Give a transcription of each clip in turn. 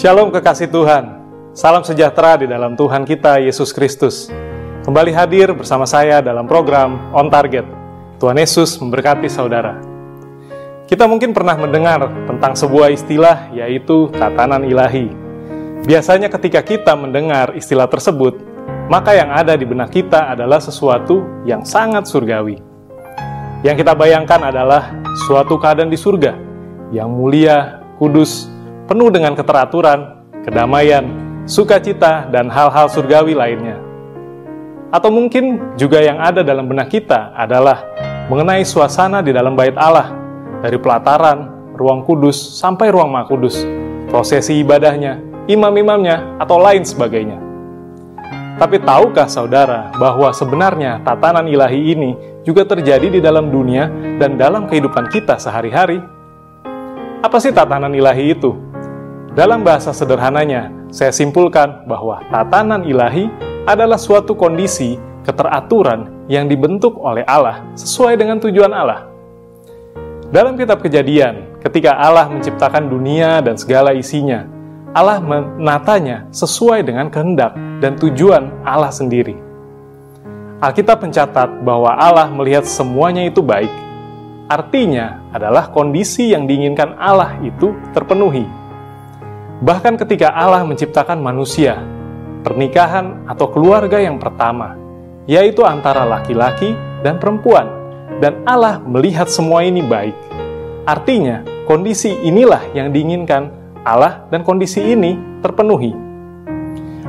Shalom kekasih Tuhan. Salam sejahtera di dalam Tuhan kita Yesus Kristus. Kembali hadir bersama saya dalam program On Target. Tuhan Yesus memberkati saudara. Kita mungkin pernah mendengar tentang sebuah istilah yaitu tatanan ilahi. Biasanya ketika kita mendengar istilah tersebut, maka yang ada di benak kita adalah sesuatu yang sangat surgawi. Yang kita bayangkan adalah suatu keadaan di surga yang mulia, kudus, penuh dengan keteraturan, kedamaian, sukacita, dan hal-hal surgawi lainnya. Atau mungkin juga yang ada dalam benak kita adalah mengenai suasana di dalam bait Allah, dari pelataran, ruang kudus, sampai ruang maha kudus, prosesi ibadahnya, imam-imamnya, atau lain sebagainya. Tapi tahukah saudara bahwa sebenarnya tatanan ilahi ini juga terjadi di dalam dunia dan dalam kehidupan kita sehari-hari? Apa sih tatanan ilahi itu? Dalam bahasa sederhananya, saya simpulkan bahwa tatanan ilahi adalah suatu kondisi keteraturan yang dibentuk oleh Allah sesuai dengan tujuan Allah. Dalam kitab Kejadian, ketika Allah menciptakan dunia dan segala isinya, Allah menatanya sesuai dengan kehendak dan tujuan Allah sendiri. Alkitab mencatat bahwa Allah melihat semuanya itu baik. Artinya adalah kondisi yang diinginkan Allah itu terpenuhi. Bahkan ketika Allah menciptakan manusia, pernikahan atau keluarga yang pertama, yaitu antara laki-laki dan perempuan, dan Allah melihat semua ini baik. Artinya, kondisi inilah yang diinginkan Allah dan kondisi ini terpenuhi.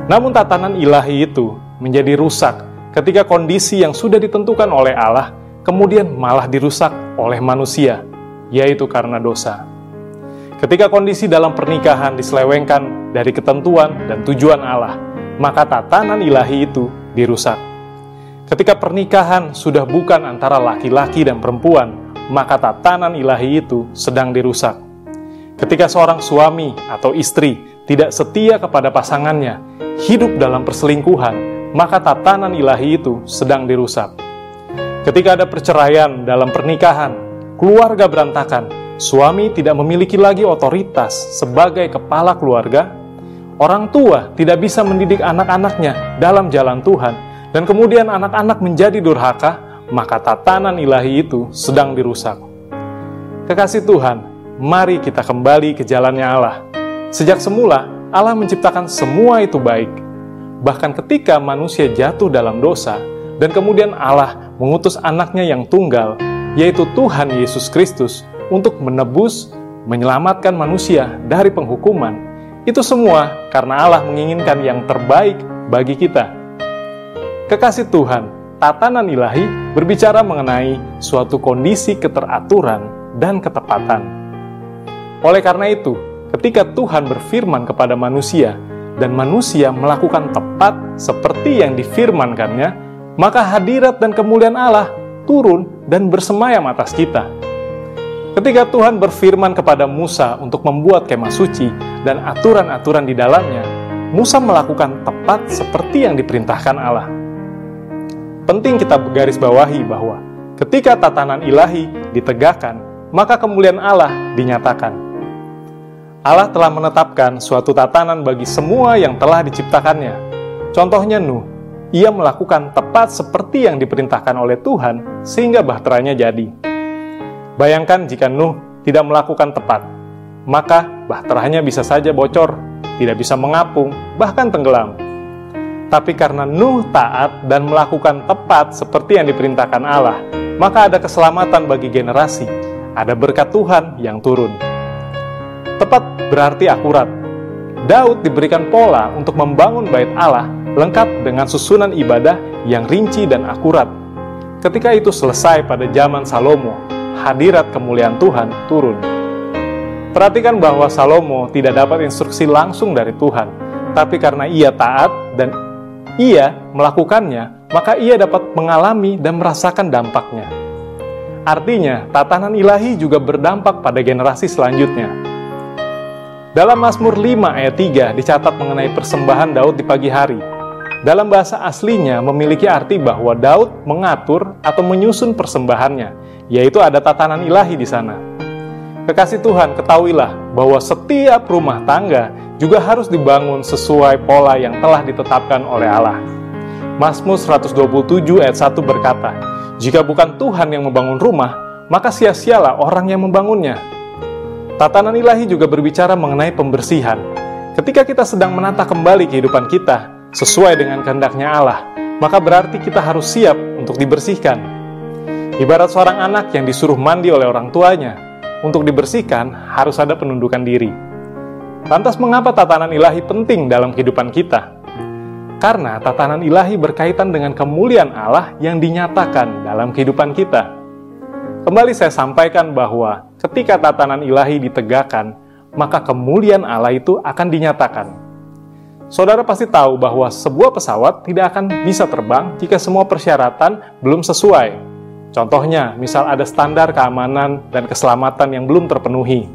Namun tatanan ilahi itu menjadi rusak ketika kondisi yang sudah ditentukan oleh Allah kemudian malah dirusak oleh manusia, yaitu karena dosa. Ketika kondisi dalam pernikahan diselewengkan dari ketentuan dan tujuan Allah, maka tatanan ilahi itu dirusak. Ketika pernikahan sudah bukan antara laki-laki dan perempuan, maka tatanan ilahi itu sedang dirusak. Ketika seorang suami atau istri tidak setia kepada pasangannya, hidup dalam perselingkuhan, maka tatanan ilahi itu sedang dirusak. Ketika ada perceraian dalam pernikahan, keluarga berantakan, suami tidak memiliki lagi otoritas sebagai kepala keluarga, orang tua tidak bisa mendidik anak-anaknya dalam jalan Tuhan, dan kemudian anak-anak menjadi durhaka, maka tatanan ilahi itu sedang dirusak. Kekasih Tuhan, mari kita kembali ke jalannya Allah. Sejak semula, Allah menciptakan semua itu baik. Bahkan ketika manusia jatuh dalam dosa, dan kemudian Allah mengutus anaknya yang tunggal, yaitu Tuhan Yesus Kristus, untuk menebus, menyelamatkan manusia dari penghukuman. Itu semua karena Allah menginginkan yang terbaik bagi kita. Kekasih Tuhan, tatanan ilahi berbicara mengenai suatu kondisi keteraturan dan ketepatan. Oleh karena itu, ketika Tuhan berfirman kepada manusia, dan manusia melakukan tepat seperti yang difirmankannya, maka hadirat dan kemuliaan Allah turun dan bersemayam atas kita. Ketika Tuhan berfirman kepada Musa untuk membuat kemah suci dan aturan-aturan di dalamnya, Musa melakukan tepat seperti yang diperintahkan Allah. Penting kita garis bawahi bahwa ketika tatanan ilahi ditegakkan, maka kemuliaan Allah dinyatakan. Allah telah menetapkan suatu tatanan bagi semua yang telah diciptakannya. Contohnya Nuh, ia melakukan tepat seperti yang diperintahkan oleh Tuhan sehingga bahteranya jadi. Bayangkan jika Nuh tidak melakukan tepat, maka bahteranya bisa saja bocor, tidak bisa mengapung, bahkan tenggelam. Tapi karena Nuh taat dan melakukan tepat seperti yang diperintahkan Allah, maka ada keselamatan bagi generasi, ada berkat Tuhan yang turun. Tepat berarti akurat. Daud diberikan pola untuk membangun bait Allah lengkap dengan susunan ibadah yang rinci dan akurat. Ketika itu selesai pada zaman Salomo, hadirat kemuliaan Tuhan turun. Perhatikan bahwa Salomo tidak dapat instruksi langsung dari Tuhan, tapi karena ia taat dan ia melakukannya, maka ia dapat mengalami dan merasakan dampaknya. Artinya, tatanan ilahi juga berdampak pada generasi selanjutnya. Dalam Mazmur 5 ayat 3 dicatat mengenai persembahan Daud di pagi hari. Dalam bahasa aslinya memiliki arti bahwa Daud mengatur atau menyusun persembahannya, yaitu ada tatanan ilahi di sana. Kekasih Tuhan, ketahuilah bahwa setiap rumah tangga juga harus dibangun sesuai pola yang telah ditetapkan oleh Allah. Mazmur 127 ayat 1 berkata, Jika bukan Tuhan yang membangun rumah, maka sia-sialah orang yang membangunnya. Tatanan ilahi juga berbicara mengenai pembersihan. Ketika kita sedang menata kembali kehidupan kita sesuai dengan kehendaknya Allah, maka berarti kita harus siap untuk dibersihkan. Ibarat seorang anak yang disuruh mandi oleh orang tuanya, untuk dibersihkan harus ada penundukan diri. Lantas mengapa tatanan ilahi penting dalam kehidupan kita? Karena tatanan ilahi berkaitan dengan kemuliaan Allah yang dinyatakan dalam kehidupan kita. Kembali saya sampaikan bahwa ketika tatanan ilahi ditegakkan, maka kemuliaan Allah itu akan dinyatakan. Saudara pasti tahu bahwa sebuah pesawat tidak akan bisa terbang jika semua persyaratan belum sesuai Contohnya, misal ada standar keamanan dan keselamatan yang belum terpenuhi.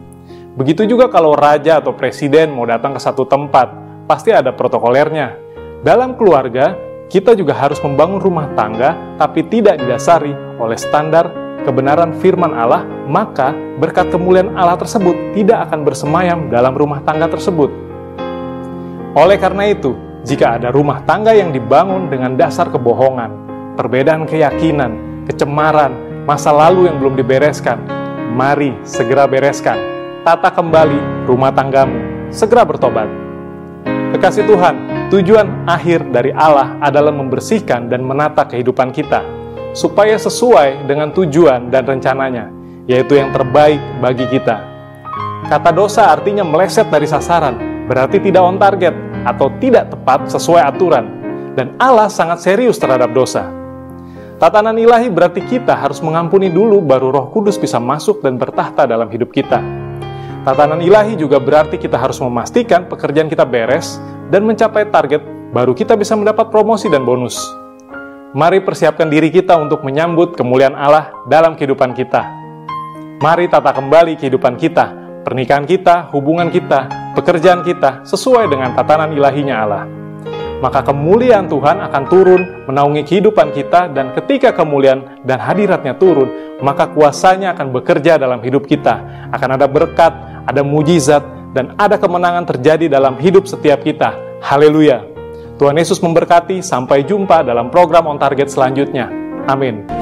Begitu juga kalau raja atau presiden mau datang ke satu tempat, pasti ada protokolernya. Dalam keluarga, kita juga harus membangun rumah tangga, tapi tidak didasari oleh standar kebenaran firman Allah, maka berkat kemuliaan Allah tersebut tidak akan bersemayam dalam rumah tangga tersebut. Oleh karena itu, jika ada rumah tangga yang dibangun dengan dasar kebohongan, perbedaan keyakinan, kecemaran, masa lalu yang belum dibereskan. Mari segera bereskan. Tata kembali rumah tanggamu. Segera bertobat. Kekasih Tuhan, tujuan akhir dari Allah adalah membersihkan dan menata kehidupan kita, supaya sesuai dengan tujuan dan rencananya, yaitu yang terbaik bagi kita. Kata dosa artinya meleset dari sasaran, berarti tidak on target atau tidak tepat sesuai aturan, dan Allah sangat serius terhadap dosa. Tatanan ilahi berarti kita harus mengampuni dulu baru roh kudus bisa masuk dan bertahta dalam hidup kita. Tatanan ilahi juga berarti kita harus memastikan pekerjaan kita beres dan mencapai target baru kita bisa mendapat promosi dan bonus. Mari persiapkan diri kita untuk menyambut kemuliaan Allah dalam kehidupan kita. Mari tata kembali kehidupan kita, pernikahan kita, hubungan kita, pekerjaan kita sesuai dengan tatanan ilahinya Allah maka kemuliaan Tuhan akan turun menaungi kehidupan kita dan ketika kemuliaan dan hadiratnya turun, maka kuasanya akan bekerja dalam hidup kita. Akan ada berkat, ada mujizat, dan ada kemenangan terjadi dalam hidup setiap kita. Haleluya. Tuhan Yesus memberkati, sampai jumpa dalam program On Target selanjutnya. Amin.